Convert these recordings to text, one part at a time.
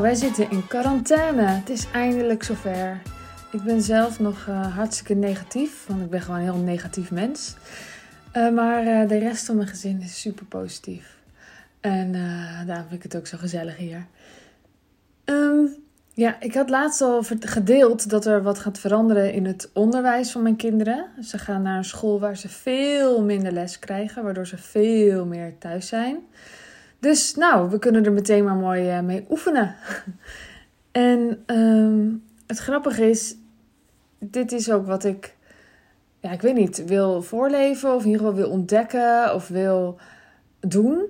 Nou, wij zitten in quarantaine. Het is eindelijk zover. Ik ben zelf nog uh, hartstikke negatief, want ik ben gewoon een heel negatief mens. Uh, maar uh, de rest van mijn gezin is super positief. En daarom vind ik het ook zo gezellig hier. Um, ja, ik had laatst al gedeeld dat er wat gaat veranderen in het onderwijs van mijn kinderen. Ze gaan naar een school waar ze veel minder les krijgen, waardoor ze veel meer thuis zijn. Dus nou, we kunnen er meteen maar mooi eh, mee oefenen. en um, het grappige is, dit is ook wat ik, ja, ik weet niet, wil voorleven of in ieder geval wil ontdekken of wil doen.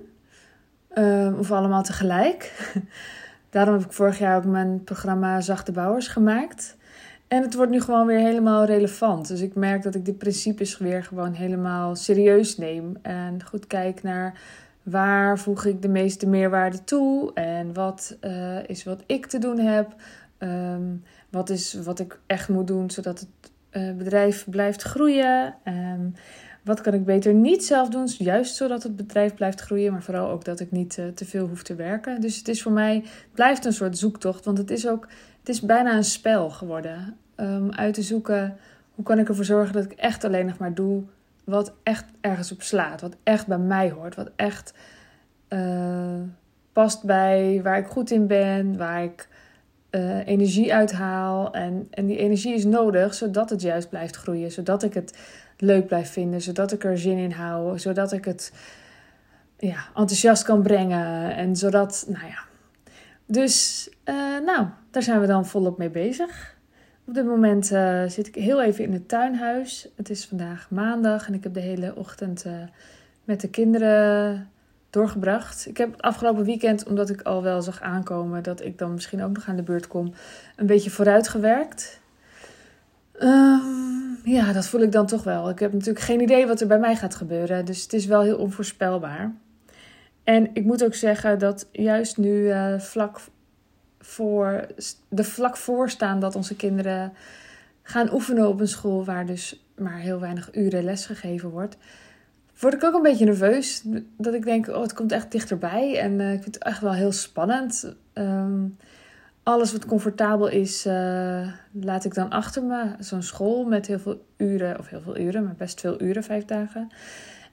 Um, of allemaal tegelijk. Daarom heb ik vorig jaar ook mijn programma Zachte Bouwers gemaakt. En het wordt nu gewoon weer helemaal relevant. Dus ik merk dat ik die principes weer gewoon helemaal serieus neem. En goed kijk naar waar voeg ik de meeste meerwaarde toe. En wat uh, is wat ik te doen heb. Um, wat is wat ik echt moet doen zodat het uh, bedrijf blijft groeien. Um, wat kan ik beter niet zelf doen, juist zodat het bedrijf blijft groeien, maar vooral ook dat ik niet uh, te veel hoef te werken. Dus het is voor mij, blijft een soort zoektocht, want het is ook, het is bijna een spel geworden. Um, uit te zoeken, hoe kan ik ervoor zorgen dat ik echt alleen nog maar doe wat echt ergens op slaat, wat echt bij mij hoort, wat echt uh, past bij waar ik goed in ben, waar ik uh, energie uithaal. En, en die energie is nodig zodat het juist blijft groeien, zodat ik het leuk blijf vinden, zodat ik er zin in hou, zodat ik het ja, enthousiast kan brengen en zodat, nou ja. Dus, uh, nou, daar zijn we dan volop mee bezig. Op dit moment uh, zit ik heel even in het tuinhuis. Het is vandaag maandag en ik heb de hele ochtend uh, met de kinderen doorgebracht. Ik heb het afgelopen weekend, omdat ik al wel zag aankomen dat ik dan misschien ook nog aan de beurt kom, een beetje vooruit gewerkt. Um, ja, dat voel ik dan toch wel. Ik heb natuurlijk geen idee wat er bij mij gaat gebeuren. Dus het is wel heel onvoorspelbaar. En ik moet ook zeggen dat juist nu uh, vlak voor, de vlak voor staan dat onze kinderen gaan oefenen op een school waar dus maar heel weinig uren les gegeven wordt, word ik ook een beetje nerveus. Dat ik denk, oh, het komt echt dichterbij. En uh, ik vind het echt wel heel spannend. Um, alles wat comfortabel is, uh, laat ik dan achter me. Zo'n school met heel veel uren, of heel veel uren, maar best veel uren, vijf dagen.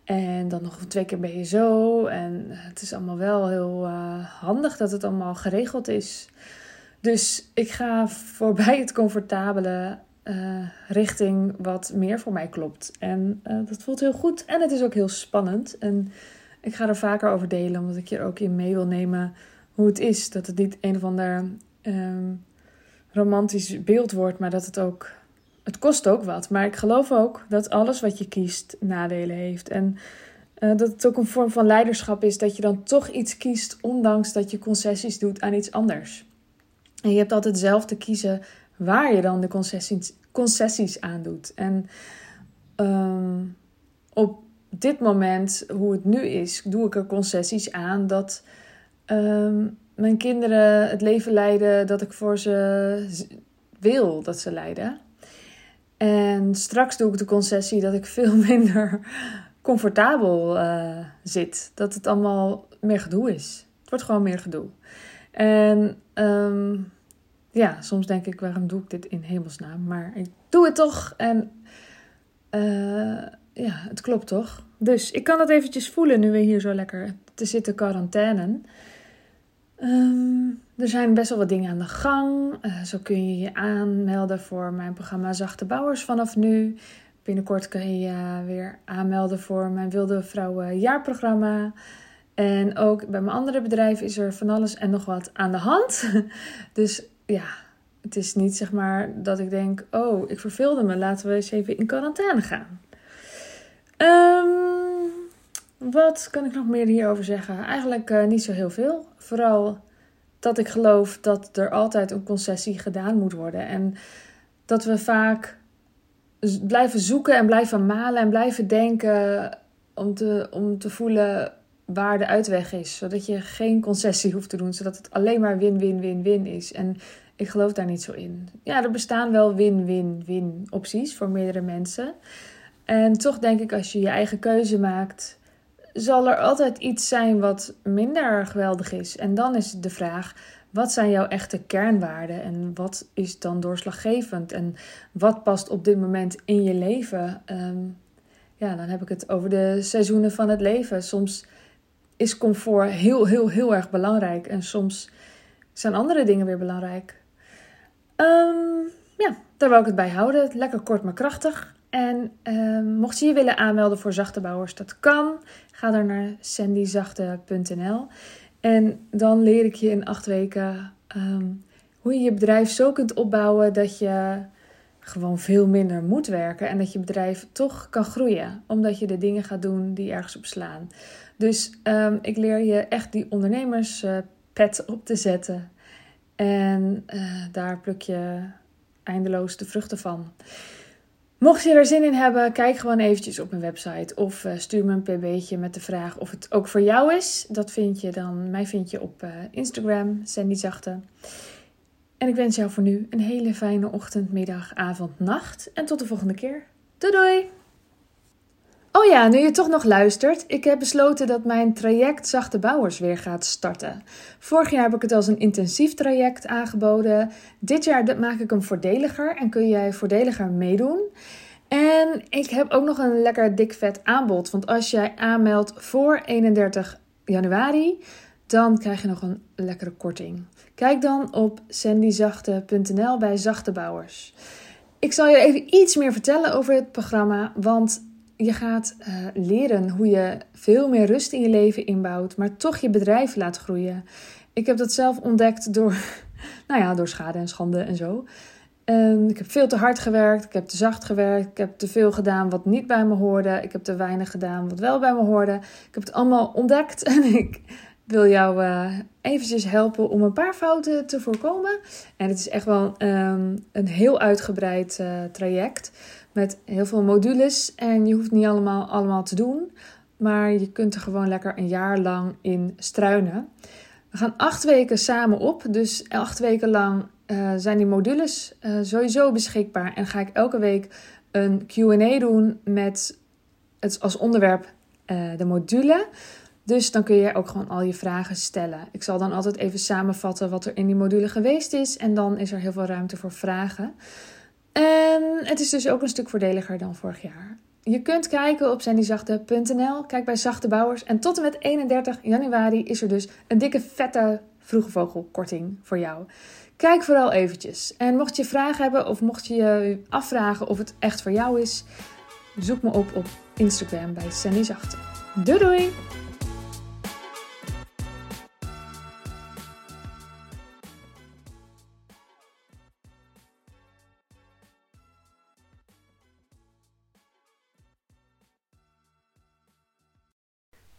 En dan nog twee keer ben je zo. En het is allemaal wel heel uh, handig dat het allemaal geregeld is. Dus ik ga voorbij het comfortabele uh, richting wat meer voor mij klopt. En dat voelt heel goed. En het is ook heel spannend. En ik ga er vaker over delen, omdat ik je ook in mee wil nemen hoe het is. Dat het niet een of ander um, romantisch beeld wordt, maar dat het ook. Het kost ook wat. Maar ik geloof ook dat alles wat je kiest nadelen heeft. En uh, dat het ook een vorm van leiderschap is dat je dan toch iets kiest, ondanks dat je concessies doet aan iets anders. En je hebt altijd zelf te kiezen waar je dan de concessies, concessies aan doet. En um, op dit moment, hoe het nu is, doe ik er concessies aan dat um, mijn kinderen het leven leiden dat ik voor ze wil dat ze leiden. En straks doe ik de concessie dat ik veel minder comfortabel uh, zit. Dat het allemaal meer gedoe is. Het wordt gewoon meer gedoe. En um, ja, soms denk ik, waarom doe ik dit in hemelsnaam? Maar ik doe het toch. En uh, ja, het klopt toch? Dus ik kan dat eventjes voelen nu we hier zo lekker te zitten quarantainen. Um, er zijn best wel wat dingen aan de gang. Uh, zo kun je je aanmelden voor mijn programma Zachte Bouwers vanaf nu. Binnenkort kun je je weer aanmelden voor mijn Wilde Vrouwen jaarprogramma. En ook bij mijn andere bedrijf is er van alles en nog wat aan de hand. Dus ja, het is niet zeg maar dat ik denk: oh, ik verveelde me, laten we eens even in quarantaine gaan. Um, wat kan ik nog meer hierover zeggen? Eigenlijk uh, niet zo heel veel. Vooral dat ik geloof dat er altijd een concessie gedaan moet worden. En dat we vaak blijven zoeken en blijven malen en blijven denken om te, om te voelen waar de uitweg is. Zodat je geen concessie hoeft te doen, zodat het alleen maar win-win-win-win is. En ik geloof daar niet zo in. Ja, er bestaan wel win-win-win opties voor meerdere mensen. En toch denk ik, als je je eigen keuze maakt, zal er altijd iets zijn wat minder geweldig is. En dan is de vraag: Wat zijn jouw echte kernwaarden en wat is dan doorslaggevend en wat past op dit moment in je leven? Ehm, ja, dan heb ik het over de seizoenen van het leven. Soms is comfort heel, heel, heel erg belangrijk en soms zijn andere dingen weer belangrijk. Um, ja, daar wil ik het bij houden. Lekker kort maar krachtig. En um, mocht je je willen aanmelden voor zachte bouwers, dat kan. Ga dan naar sandyzachte.nl. En dan leer ik je in acht weken um, hoe je je bedrijf zo kunt opbouwen dat je gewoon veel minder moet werken en dat je bedrijf toch kan groeien, omdat je de dingen gaat doen die ergens op slaan. Dus um, ik leer je echt die ondernemerspet op te zetten. En uh, daar pluk je eindeloos de vruchten van. Mocht je er zin in hebben, kijk gewoon eventjes op mijn website of uh, stuur me een pb'tje met de vraag of het ook voor jou is. Dat vind je dan, mij vind je op uh, Instagram, Sandy Zachte. En ik wens jou voor nu een hele fijne ochtend, middag, avond, nacht en tot de volgende keer. Doei doei! Oh ja, nu je toch nog luistert, ik heb besloten dat mijn traject Zachte Bouwers weer gaat starten. Vorig jaar heb ik het als een intensief traject aangeboden. Dit jaar maak ik hem voordeliger en kun jij voordeliger meedoen. En ik heb ook nog een lekker dik vet aanbod. Want als jij aanmeldt voor 31 januari, dan krijg je nog een lekkere korting. Kijk dan op sandyzachte.nl bij Zachte Bouwers. Ik zal je even iets meer vertellen over het programma, want je gaat uh, leren hoe je veel meer rust in je leven inbouwt, maar toch je bedrijf laat groeien. Ik heb dat zelf ontdekt door, nou ja, door schade en schande en zo. Um, ik heb veel te hard gewerkt, ik heb te zacht gewerkt, ik heb te veel gedaan wat niet bij me hoorde, ik heb te weinig gedaan wat wel bij me hoorde. Ik heb het allemaal ontdekt en ik wil jou uh, eventjes helpen om een paar fouten te voorkomen. En het is echt wel um, een heel uitgebreid uh, traject met heel veel modules. En je hoeft niet allemaal, allemaal te doen. Maar je kunt er gewoon lekker een jaar lang in struinen. We gaan acht weken samen op. Dus acht weken lang uh, zijn die modules uh, sowieso beschikbaar. En ga ik elke week een QA doen met het als onderwerp uh, de module. Dus dan kun je ook gewoon al je vragen stellen. Ik zal dan altijd even samenvatten wat er in die module geweest is. En dan is er heel veel ruimte voor vragen. En het is dus ook een stuk voordeliger dan vorig jaar. Je kunt kijken op sandyzachte.nl. Kijk bij Zachte Bouwers. En tot en met 31 januari is er dus een dikke vette vroege vogelkorting voor jou. Kijk vooral eventjes. En mocht je vragen hebben of mocht je je afvragen of het echt voor jou is, zoek me op op Instagram bij Sandy Zachte. Doei doei!